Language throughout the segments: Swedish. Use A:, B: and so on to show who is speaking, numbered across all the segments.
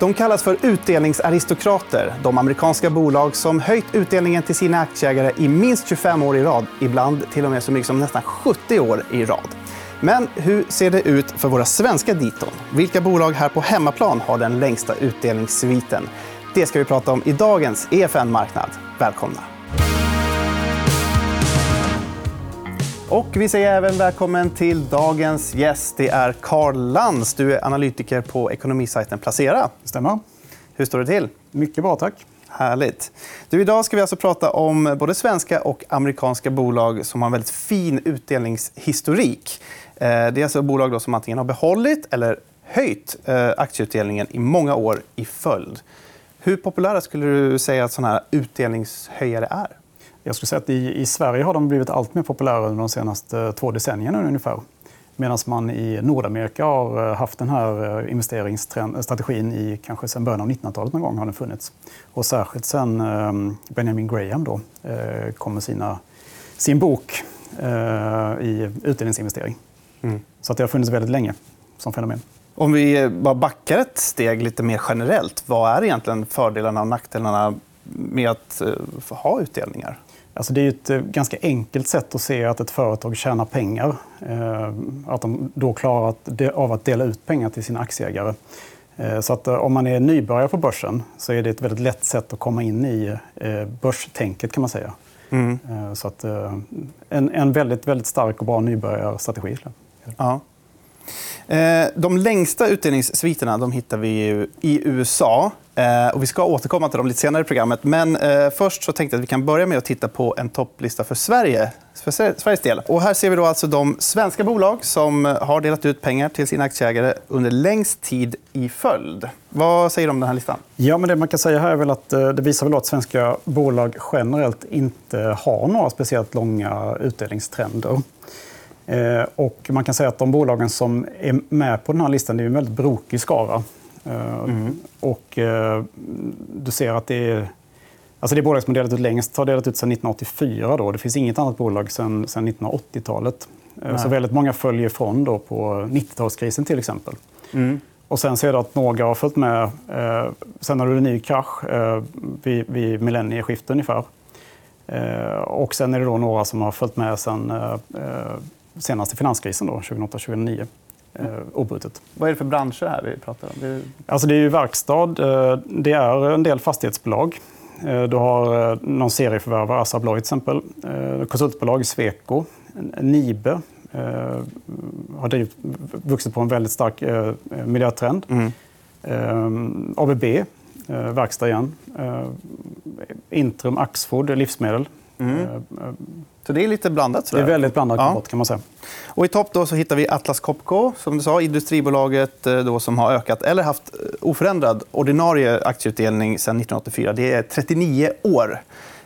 A: De kallas för utdelningsaristokrater. De amerikanska bolag som höjt utdelningen till sina aktieägare i minst 25 år i rad. Ibland till och med så mycket som nästan 70 år i rad. Men hur ser det ut för våra svenska diton? Vilka bolag här på hemmaplan har den längsta utdelningssviten? Det ska vi prata om i dagens EFN Marknad. Välkomna! Och vi säger även välkommen till dagens gäst. Det är Carl Lantz. Du är analytiker på ekonomisajten Placera.
B: Stämmer.
A: Hur står det till?
B: Mycket bra, tack.
A: Härligt. Du, idag ska vi alltså prata om både svenska och amerikanska bolag som har en väldigt fin utdelningshistorik. Eh, det är alltså bolag som antingen har behållit eller höjt eh, aktieutdelningen i många år i följd. Hur populära skulle du säga att såna här utdelningshöjare är?
B: Jag skulle säga att i, i Sverige har de blivit allt mer populära under de senaste två decennierna ungefär. Medan man i Nordamerika har eh, haft den här eh, investeringsstrategin i kanske sedan början av 1900-talet någon gång har den funnits. Och särskilt sen Benjamin Graham då, eh, kom med sina, sin bok i utdelningsinvestering. Mm. Så att det har funnits väldigt länge som fenomen.
A: Om vi bara backar ett steg lite mer generellt. Vad är egentligen fördelarna och nackdelarna med att ha utdelningar?
B: Alltså det är ett eh, ganska enkelt sätt att se att ett företag tjänar pengar. Eh, att de då klarar av att dela ut pengar till sina aktieägare. Eh, så att om man är nybörjare på börsen så är det ett väldigt lätt sätt att komma in i börstänket. kan man säga. Mm. Så att, en, en väldigt, väldigt stark och bra nybörjarstrategi.
A: Ja. Eh, de längsta utdelningssviterna de hittar vi i USA. Eh, och vi ska återkomma till dem lite senare i programmet. Men eh, först så tänkte jag att vi kan börja med att titta på en topplista för Sverige. För Sveriges del. Och här ser vi då alltså de svenska bolag som eh, har delat ut pengar till sina aktieägare under längst tid i följd. Vad säger du om den här listan?
B: Ja, men det man kan säga här är väl att det visar väl att svenska bolag generellt inte har några speciellt långa utdelningstrender. Och man kan säga att de bolagen som är med på den här listan är en väldigt brokig skara. Mm. Och, eh, du ser att det är... Alltså det bolag som har delat ut längst har delat ut sedan 1984. Då. Det finns inget annat bolag sedan, sedan 1980-talet. Eh, Nej. Så väldigt många följer ifrån då på 90-talskrisen till exempel. Mm. Och sen ser du att några har följt med. Eh, sen har du en ny krasch eh, vid, vid millennieskiftet ungefär. Eh, och sen är det då några som har följt med sen eh, senaste finanskrisen 2008-2009 eh, obrutet.
A: Vad är det för branscher här vi pratar om?
B: Det... Alltså det är ju verkstad. Eh, det är en del fastighetsbolag. Eh, du har eh, någon serieförvärvare, Assa Abloy till exempel. Konsultbolag, Sweco. Nibe har vuxit på en väldigt stark miljötrend. Mm. ABB, verkstad igen. Intrum, Axfood, livsmedel. Mm.
A: Så det är lite blandat.
B: Sådär. Det är väldigt blandat ja. kan man säga.
A: Och I topp då så hittar vi Atlas Copco, som du sa, industribolaget eh, då som har ökat eller haft eh, oförändrad ordinarie aktieutdelning sedan 1984. Det är 39 år.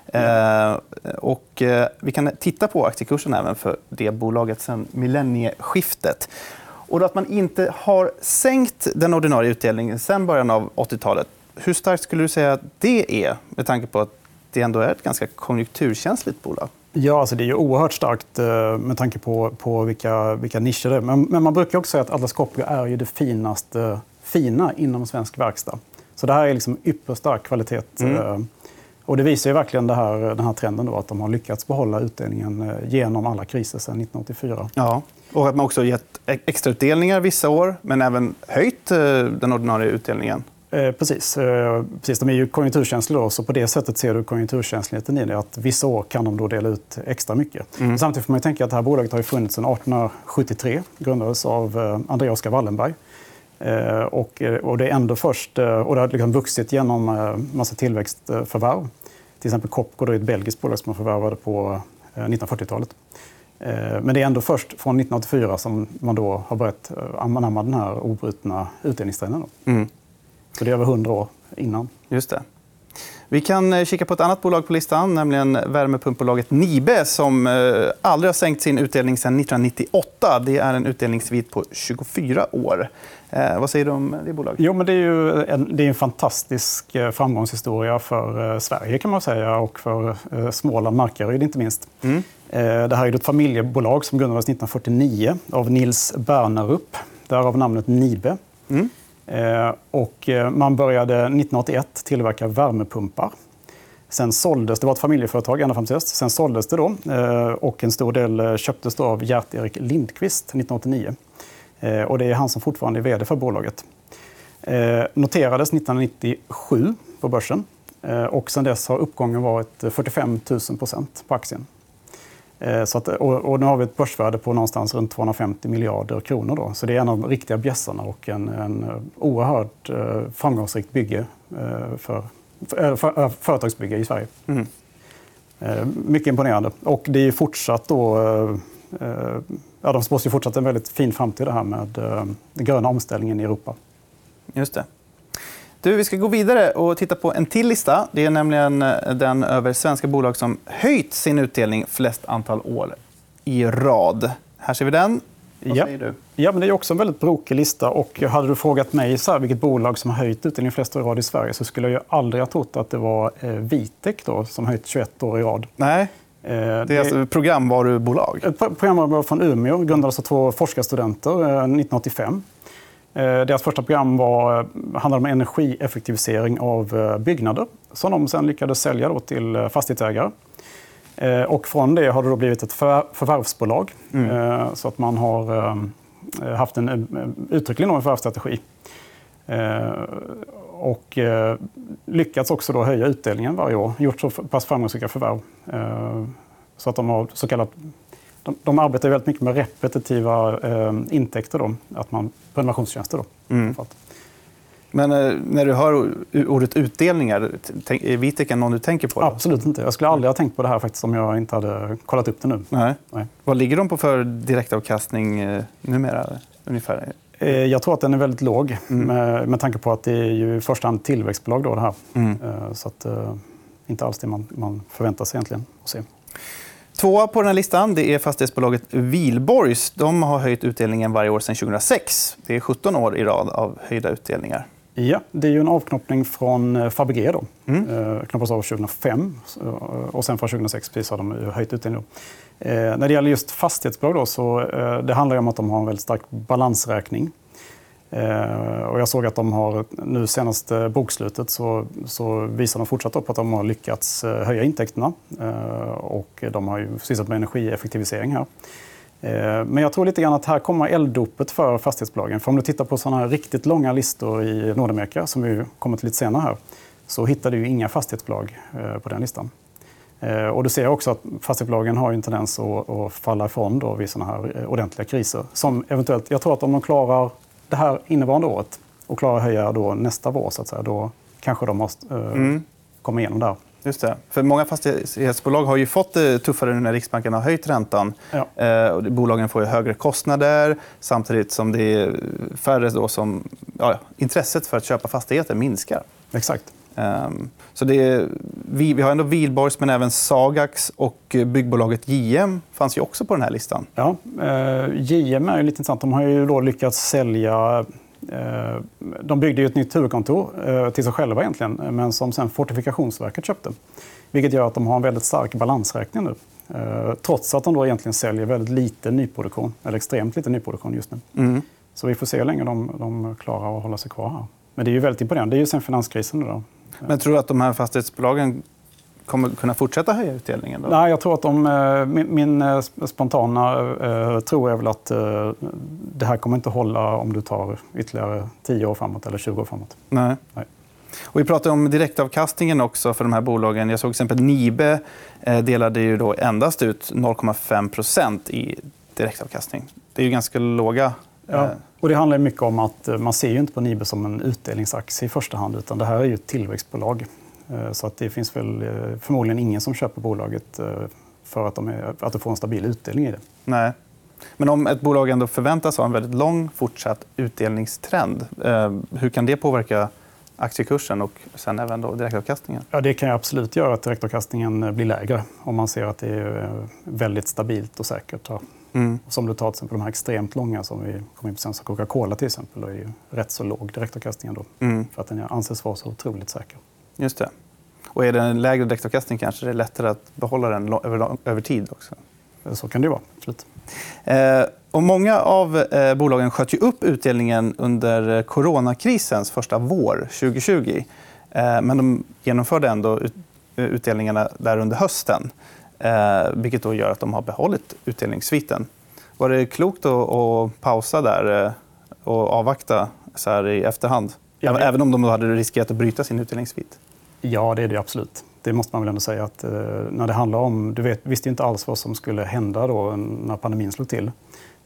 A: Mm. Eh, och, eh, vi kan titta på aktiekursen även för det bolaget sedan millennieskiftet. Och då att man inte har sänkt den ordinarie utdelningen sedan början av 80-talet. Hur starkt skulle du säga att det är med tanke på att det ändå är ett ganska konjunkturkänsligt bolag?
B: Ja, alltså det är ju oerhört starkt eh, med tanke på, på vilka, vilka nischer det är. Men, men, man brukar också säga att Atlas Copco är ju det finaste fina inom svensk verkstad. Så det här är liksom ypperst stark kvalitet. Mm. Eh, och det visar ju verkligen det här, den här trenden då, att de har lyckats behålla utdelningen eh, genom alla kriser sedan 1984.
A: Ja. Och att man också gett extrautdelningar vissa år, men även höjt den ordinarie utdelningen.
B: Eh, precis. Eh, precis. De är ju konjunkturkänsliga. Då, så på det sättet ser du konjunkturkänsligheten i det. Att vissa år kan de då dela ut extra mycket. Mm. Samtidigt får man tänka att det här bolaget har funnits sedan 1873. grundades av eh, André Oskar Wallenberg. Och, och det är ändå först... Och det har liksom vuxit genom massa tillväxtförvärv. Till exempel Copco, är ett belgiskt bolag som man förvärvade på 1940-talet. Men det är ändå först från 1984 som man då har börjat anamma den här obrutna utdelningstrenden. Mm. Så det är över 100 år innan.
A: Just det. Vi kan eh, kika på ett annat bolag på listan, nämligen värmepumpbolaget Nibe som eh, aldrig har sänkt sin utdelning sedan 1998. Det är en utdelningssvit på 24 år. Eh, vad säger du om det bolaget?
B: Jo, men det är en, det är en fantastisk framgångshistoria för Sverige kan man säga och för Småland, Markaryd inte minst. Mm. Det här är ett familjebolag som grundades 1949 av Nils Bernerup, därav namnet Nibe. Mm. Eh, och eh, man började 1981 tillverka värmepumpar. Sen såldes, det var ett familjeföretag ända fram till dess. Sen såldes det då eh, och en stor del köptes då av Gert-Erik Lindqvist 1989. Och det är han som fortfarande är vd för bolaget. Noterades 1997 på börsen och sen dess har uppgången varit 45 000 på aktien. Eh, så att, och, nu har vi ett börsvärde på någonstans runt 250 miljarder kronor. Då. Så det är en av de riktiga bjässarna och en, en oerhört eh, framgångsrikt bygge eh, för, för, för, företagsbygge i Sverige. Mm. Mycket imponerande. Och det är fortsatt då... Ja, de spås ju fortsatt en väldigt fin framtid det här med den gröna omställningen i Europa.
A: Just det. Du, vi ska gå vidare och titta på en till lista. Det är nämligen eh, den över svenska bolag som höjt sin utdelning flest antal år i rad. Här ser vi den. Vad
B: ja.
A: säger du?
B: Ja, men det är också en väldigt brokig lista. Och hade du frågat mig så här, vilket bolag som har höjt utdelningen flest år i rad i Sverige så skulle jag aldrig ha trott att det var eh, Vitek då, som höjt 21 år i rad.
A: Nej. Eh, det är alltså ett programvarubolag?
B: Ett programvarubolag från Umeå. grundades av två forskarstudenter 1985. Eh, deras första program var, eh, handlade om energieffektivisering av eh, byggnader som de sen lyckades sälja till fastighetsägare. Och från det har det då blivit ett förvärvsbolag. Mm. Så att man har haft en uttrycklig förvärvsstrategi. Och lyckats också då höja utdelningen varje år. Gjort så pass framgångsrika förvärv. Så att de har så kallat de, de arbetar väldigt mycket med repetitiva eh, intäkter. Då, att man, prenumerationstjänster. Då, mm.
A: Men eh, när du hör ordet utdelningar, är Vitec någon du tänker på? Då?
B: Absolut inte. Jag skulle aldrig ha tänkt på det här faktiskt, om jag inte hade kollat upp det nu.
A: Nej. Nej. Vad ligger de på för direktavkastning eh, numera? Ungefär?
B: Eh, jag tror att den är väldigt låg mm. med, med tanke på att det är ju i första hand tillväxtbolag. Då, det här. Mm. Eh, så att, eh, inte alls det man, man förväntar sig egentligen att se.
A: Tvåa på den här listan det är fastighetsbolaget Vilborgs. De har höjt utdelningen varje år sedan 2006. Det är 17 år i rad av höjda utdelningar.
B: Ja, det är ju en avknoppning från eh, Fabege. Då. Mm. Eh, av 2005 eh, och sen från 2006 precis har de höjt utdelningen. Eh, när det gäller just fastighetsbolag då, så eh, det handlar om att de har en väldigt stark balansräkning. Eh, och jag såg att de har nu senaste eh, bokslutet så, så visar de fortsatt upp att de har lyckats eh, höja intäkterna. Och de har ju sysslat med energieffektivisering här. Men jag tror lite grann att här kommer elddopet för fastighetsbolagen. För om du tittar på såna här riktigt långa listor i Nordamerika, som vi kommer till lite senare här, så hittar du inga fastighetsbolag på den listan. Och du ser också att fastighetsbolagen har en tendens att, falla ifrån då vid såna här ordentliga kriser. Som eventuellt, jag tror att om de klarar det här innevarande året och klarar att höja då nästa vår, så att säga, då kanske de måste eh, mm. komma igenom där.
A: Just det. För många fastighetsbolag har ju fått det tuffare nu när Riksbanken har höjt räntan. Ja. Eh, bolagen får högre kostnader samtidigt som det är färre då som... Ja, intresset för att köpa fastigheter minskar.
B: Exakt.
A: Um, så är, vi, vi har ändå Wihlborgs, men även Sagax och byggbolaget JM fanns ju också på den här listan.
B: Ja, eh, JM är lite intressant. De har ju då lyckats sälja... Eh, de byggde ju ett nytt huvudkontor eh, till sig själva egentligen, men som sen Fortifikationsverket köpte. Vilket gör att de har en väldigt stark balansräkning nu. Eh, trots att de då egentligen säljer väldigt lite nyproduktion, eller extremt lite nyproduktion just nu. Mm. Så vi får se hur länge de, de klarar att hålla sig kvar här. Men det är ju väldigt imponerande. Det är ju sen finanskrisen. Då.
A: Men tror du att de här fastighetsbolagen kommer kunna fortsätta höja utdelningen? Då?
B: Nej, jag tror att de, eh, min, min eh, spontana eh, tro är väl att eh, det här kommer inte hålla om du tar ytterligare 10 år framåt eller 20 år framåt.
A: Nej. Nej. Och vi pratade om direktavkastningen också för de här bolagen. Jag såg till exempel Nibe delade ju då endast ut 0,5% i direktavkastning. Det är ju ganska låga
B: Ja. Och det handlar mycket om att man ser ju inte på Nibe som en utdelningsaktie i första hand. utan Det här är ju ett tillväxtbolag. Eh, så att det finns väl eh, förmodligen ingen som köper bolaget eh, för att, de är, att du får en stabil utdelning i det.
A: Nej. Men om ett bolag ändå förväntas ha en väldigt lång fortsatt utdelningstrend, hur kan det påverka aktiekursen och sen även då direktavkastningen?
B: Ja, det kan absolut göra att direktavkastningen blir lägre om man ser att det är väldigt stabilt och säkert. Mm. Som du tar till exempel de här extremt långa som vi kom in på sen, Coca-Cola till exempel, då är ju rätt så låg direktavkastning då, mm. för att den anses vara så otroligt säker.
A: Just det. Och är det en lägre direktavkastning kanske det är lättare att behålla den över, över tid också?
B: Så kan det vara. Absolut.
A: Eh, Och många av eh, bolagen sköt ju upp utdelningen under coronakrisens första vår 2020. Eh, men de genomförde ändå ut, utdelningarna där under hösten. Eh, vilket då gör att de har behållit utdelningssviten. Var det klokt att, att pausa där eh, och avvakta så här i efterhand?
B: Ja,
A: Även om de hade riskerat att bryta sin utdelningssvit?
B: Ja, det är det absolut. Det måste man väl ändå säga. att eh, när det handlar om, Du vet, visste inte alls vad som skulle hända då när pandemin slog till.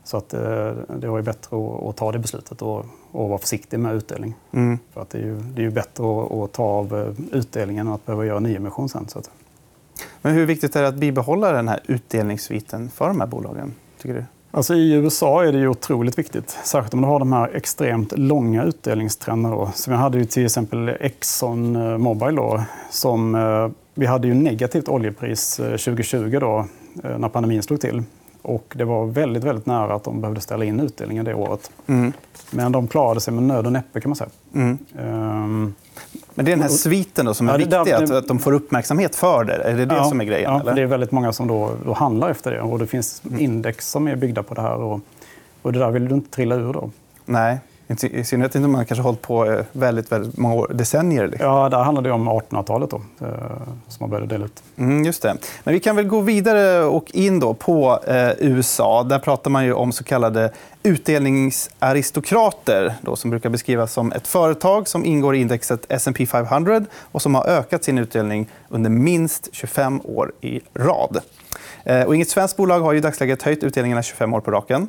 B: Så att, eh, det var ju bättre att, att ta det beslutet och, och vara försiktig med utdelning.
A: Mm.
B: För att det, är ju, det är ju bättre att, att ta av eh, utdelningen än att behöva göra nyemission sen. Så att.
A: Men hur viktigt är det att bibehålla den här utdelningssviten för de här bolagen? Tycker du?
B: Alltså I USA är det ju otroligt viktigt. Särskilt om du har de här extremt långa utdelningstrenderna. Då. Så vi hade ju till exempel Exxon eh, Mobile. Då, som, eh, vi hade ju negativt oljepris eh, 2020 då, eh, när pandemin slog till. Och det var väldigt, väldigt nära att de behövde ställa in utdelningen det året.
A: Mm.
B: Men de klarade sig med nöd och näppe kan man säga.
A: Mm.
B: Um,
A: men det är den här sviten då som är
B: Ja,
A: viktig,
B: där-
A: att, att de får uppmärksamhet för det? Är det det som är grejen?
B: Ja,
A: eller?
B: det är väldigt många som då, då handlar efter det. Och det finns index som är byggda på det här. Och, och det där vill du inte trilla ur då.
A: Nej, i synnerhet inte om man kanske hållit på eh, väldigt, väldigt många år, decennier. Liksom.
B: Ja, där handlar det om 1800-talet då, eh, som man började dela ut.
A: Mm, just det. Men vi kan väl gå vidare och in då på eh, USA. Där pratar man ju om så kallade utdelningsaristokrater då, som brukar beskrivas som ett företag som ingår i indexet S&P 500 och som har ökat sin utdelning under minst 25 år i rad. Eh, och inget svenskt bolag har ju i dagsläget höjt utdelningarna 25 år på raken.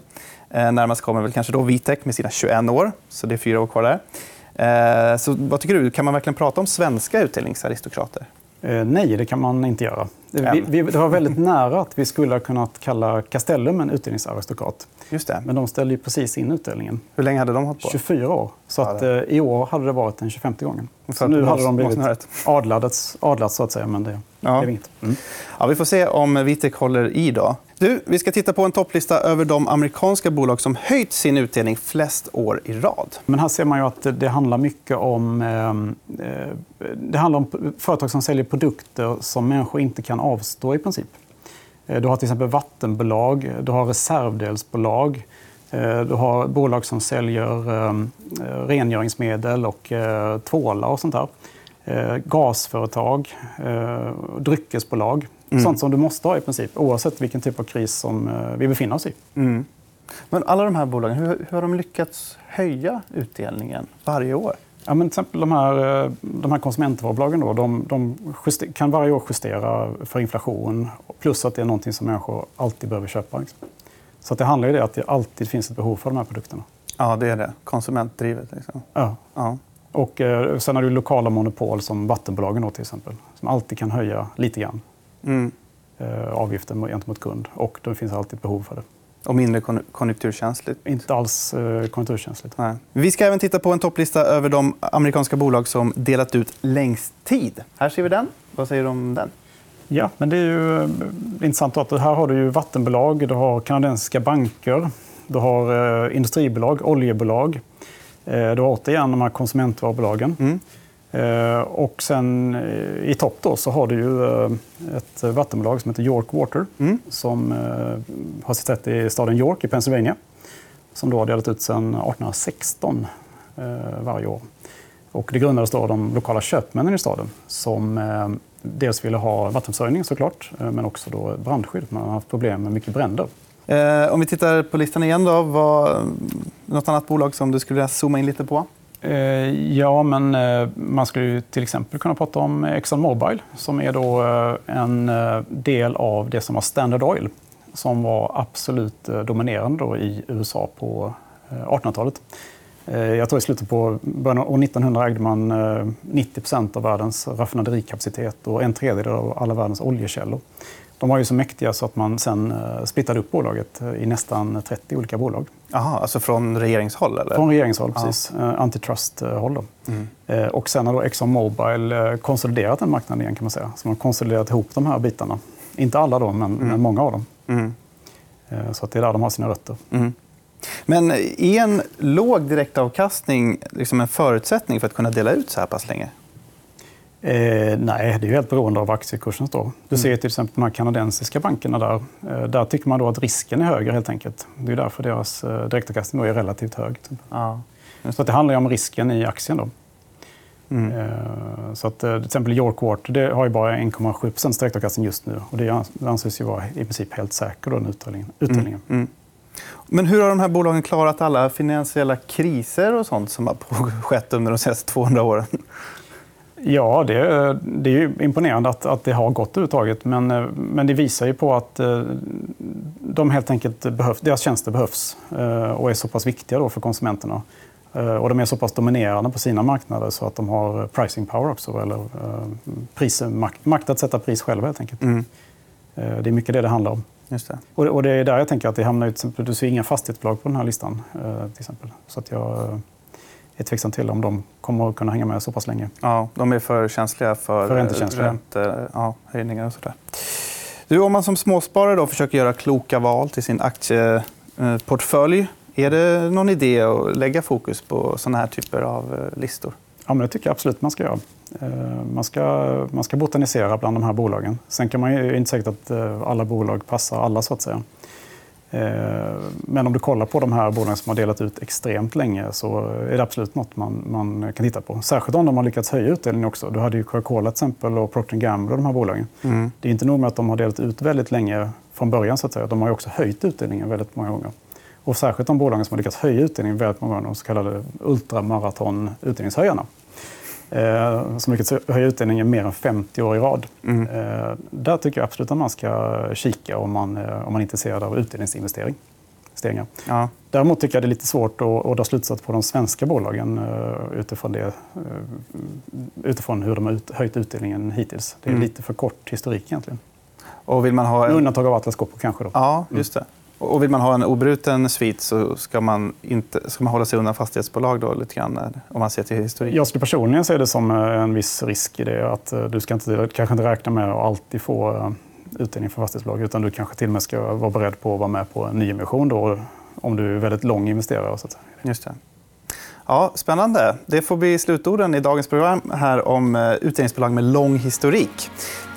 A: Eh, närmast kommer väl kanske då Vitec med sina 21 år, så det är fyra år kvar där. Eh, så vad tycker du? Kan man verkligen prata om svenska utdelningsaristokrater?
B: Eh, nej, det kan man inte göra. Vi,
A: Än.
B: vi, det var väldigt nära att vi skulle ha kunnat kalla Castellum en utdelningsaristokrat.
A: Just det.
B: Men de ställde ju precis in utdelningen.
A: Hur länge hade de hållit på?
B: 24 år. Så
A: Ja,
B: att,
A: det-
B: eh, i år hade det varit den 25 gången. Så nu hade de blivit adlats, adlats så att säga, men det,
A: Ja.
B: det är inget. Mm.
A: Ja, vi får se om Vitec håller i. Då. Du, vi ska titta på en topplista över de amerikanska bolag som höjt sin utdelning flest år i rad.
B: Men här ser man ju att det- handlar mycket om, eh, eh det handlar om företag som säljer produkter som människor inte kan avstå i princip. Eh, du har till exempel vattenbolag, du har reservdelsbolag, eh, du har bolag som säljer eh, rengöringsmedel och eh, tvålar och sånt där. Eh, Gasföretag, dryckesbolag dryckesbolag. Sånt som du måste ha i princip oavsett vilken typ av kris som eh, vi befinner oss i.
A: Mm. Men alla de här bolagen, hur, hur har de lyckats höja utdelningen varje år?
B: Ja, men till exempel de här, eh, de här konsumentvarubolagen då, de, de juster, kan varje år justera för inflation plus att det är någonting som människor alltid behöver köpa. Liksom. Så att det handlar ju om att det alltid finns ett behov för de här produkterna.
A: Ja, det är det. Konsumentdrivet. Liksom.
B: Ja.
A: Ja.
B: Och eh, sen har du lokala monopol som vattenbolagen då, till exempel. Som alltid kan höja lite grann
A: Mm.
B: eh, avgiften gentemot kund. Och det finns alltid ett behov för det.
A: Och mindre kon- konjunkturkänsligt.
B: Inte alls eh, konjunkturkänsligt.
A: Nej. Vi ska även titta på en topplista över de amerikanska bolag som delat ut längst tid. Här ser vi den. Vad säger du om den?
B: Ja, men det är ju eh, intressant att här har du ju vattenbolag, du har kanadensiska banker, du har eh, industribolag, oljebolag. Eh, du har återigen de här konsumentvarubolagen.
A: Mm.
B: Eh, och sen eh, i topp då så har du ju eh, ett vattenbolag som heter York Water
A: Mm.
B: som har sitt säte i staden York i Pennsylvania. Som då har delat ut sedan 1816 eh, varje år. Och det grundades då av de lokala köpmännen i staden som dels ville ha vattenförsörjning såklart, men också då brandskydd. Man har haft problem med mycket bränder.
A: Eh, om vi tittar på listan igen. Då, vad, något annat bolag som du skulle vilja zooma in lite på?
B: Eh, ja, men eh, man skulle ju till exempel kunna prata om Exxon Mobil som är då eh, en del av det som var Standard Oil som var absolut dominerande då i USA på 1800-talet. Jag tror i slutet på början av år 1900 ägde man 90% av världens raffinaderikapacitet och en tredjedel av alla världens oljekällor. De var ju så mäktiga så att man sen eh, splittade upp bolaget eh, i nästan 30 olika bolag.
A: Aha, alltså från regeringshåll? Eller?
B: Från regeringshåll,
A: Ja.
B: precis. Eh, Antitrust-håll.
A: Mm.
B: Och sen har då Exxon Mobil konsoliderat den marknaden igen kan man säga. Så man har konsoliderat ihop de här bitarna. Inte alla då, men, men många av dem.
A: Mm.
B: Så att det är där de har sina rötter.
A: Mm. Men är en låg direktavkastning liksom en förutsättning för att kunna dela ut så här pass länge?
B: Eh, nej, det är helt beroende av aktiekursen står. Du ser till exempel de här kanadensiska bankerna där. Eh, där tycker man då att risken är högre helt enkelt. Det är därför deras eh, direktavkastning är relativt hög. Typ.
A: Ja.
B: Så det handlar om risken i aktien. Då.
A: Mm.
B: Eh, så att, eh, till exempel York Water det har ju bara 1,7% direktavkastning just nu. Och det anses ju vara i princip helt säker, den utdelningen. utdelningen.
A: Mm. Mm. Men hur har de här bolagen klarat alla finansiella kriser och sånt som har skett under de senaste 200 åren?
B: Ja, det, det är imponerande att, att det har gått överhuvudtaget. Men, eh, men det visar ju på att de helt enkelt behövs, deras tjänster behövs och är så pass viktiga då för konsumenterna. Eh, och de är så pass dominerande på sina marknader så att de har pricing power också. Eller eh, pris, makt, att sätta pris själva helt enkelt. Mm. Eh, det är mycket det det handlar om.
A: Just det.
B: Och, och det är där jag tänker att det hamnar ut. Du ser inga fastighetsbolag på den här listan. Till exempel. Så att jag är tveksam till om de kommer att kunna hänga med så pass länge.
A: Ja, de är för känsliga för, för räntehöjningar och sådär. Du, om man som småsparare då försöker göra kloka val till sin aktieportfölj är det någon idé att lägga fokus på såna här typer av eh, listor?
B: Ja, men det tycker jag absolut man ska göra. Eh, man ska, man ska botanisera bland de här bolagen. Sen kan man ju inte säkert att eh, alla bolag passar alla. så att säga. Men om du kollar på de här bolagen som har delat ut extremt länge så är det absolut nåt man, man kan titta på. Särskilt om de har lyckats höja utdelningen också. Du hade ju Coca-Cola exempel och Procter Gamble och de här bolagen. Mm. Det är inte nog med att de har delat ut väldigt länge från början. så att säga. De har också höjt utdelningen väldigt många gånger. Och särskilt de bolagen som har lyckats höja utdelningen väldigt många gånger, de så kallade ultramaraton-utdelningshöjarna. Eh, som lyckats höja utdelningen mer än 50 år i rad. Mm. Eh, där tycker jag absolut att man ska kika om man, eh, om man är intresserad av utdelningsinvestering. Ja. Däremot tycker jag det är lite svårt att, att dra slutsats på de svenska bolagen utifrån, det, utifrån hur de har ut, höjt utdelningen hittills. Det är mm. lite för kort historik egentligen.
A: Och vill man ha
B: en... Med undantag av Atlas Copco kanske. Då.
A: Ja, just det. Och vill man ha en obruten svit så ska man, inte, ska man hålla sig undan fastighetsbolag då, lite grann, om man ser till historik?
B: Jag skulle personligen se det som eh, en viss risk i det. Att eh, du ska inte, kanske inte räkna med att alltid få eh, utdelning från fastighetsbolag utan du kanske till och med ska vara beredd på att vara med på en nyemission då, om du är väldigt lång investerare. Så.
A: Just det. Ja, spännande. Det får bli slutorden i dagens program här om utdelningsbolag med lång historik.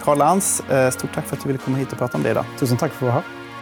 A: Karl Lantz, stort tack för att du ville komma hit och prata om det idag.
B: Tusen tack för att du var här.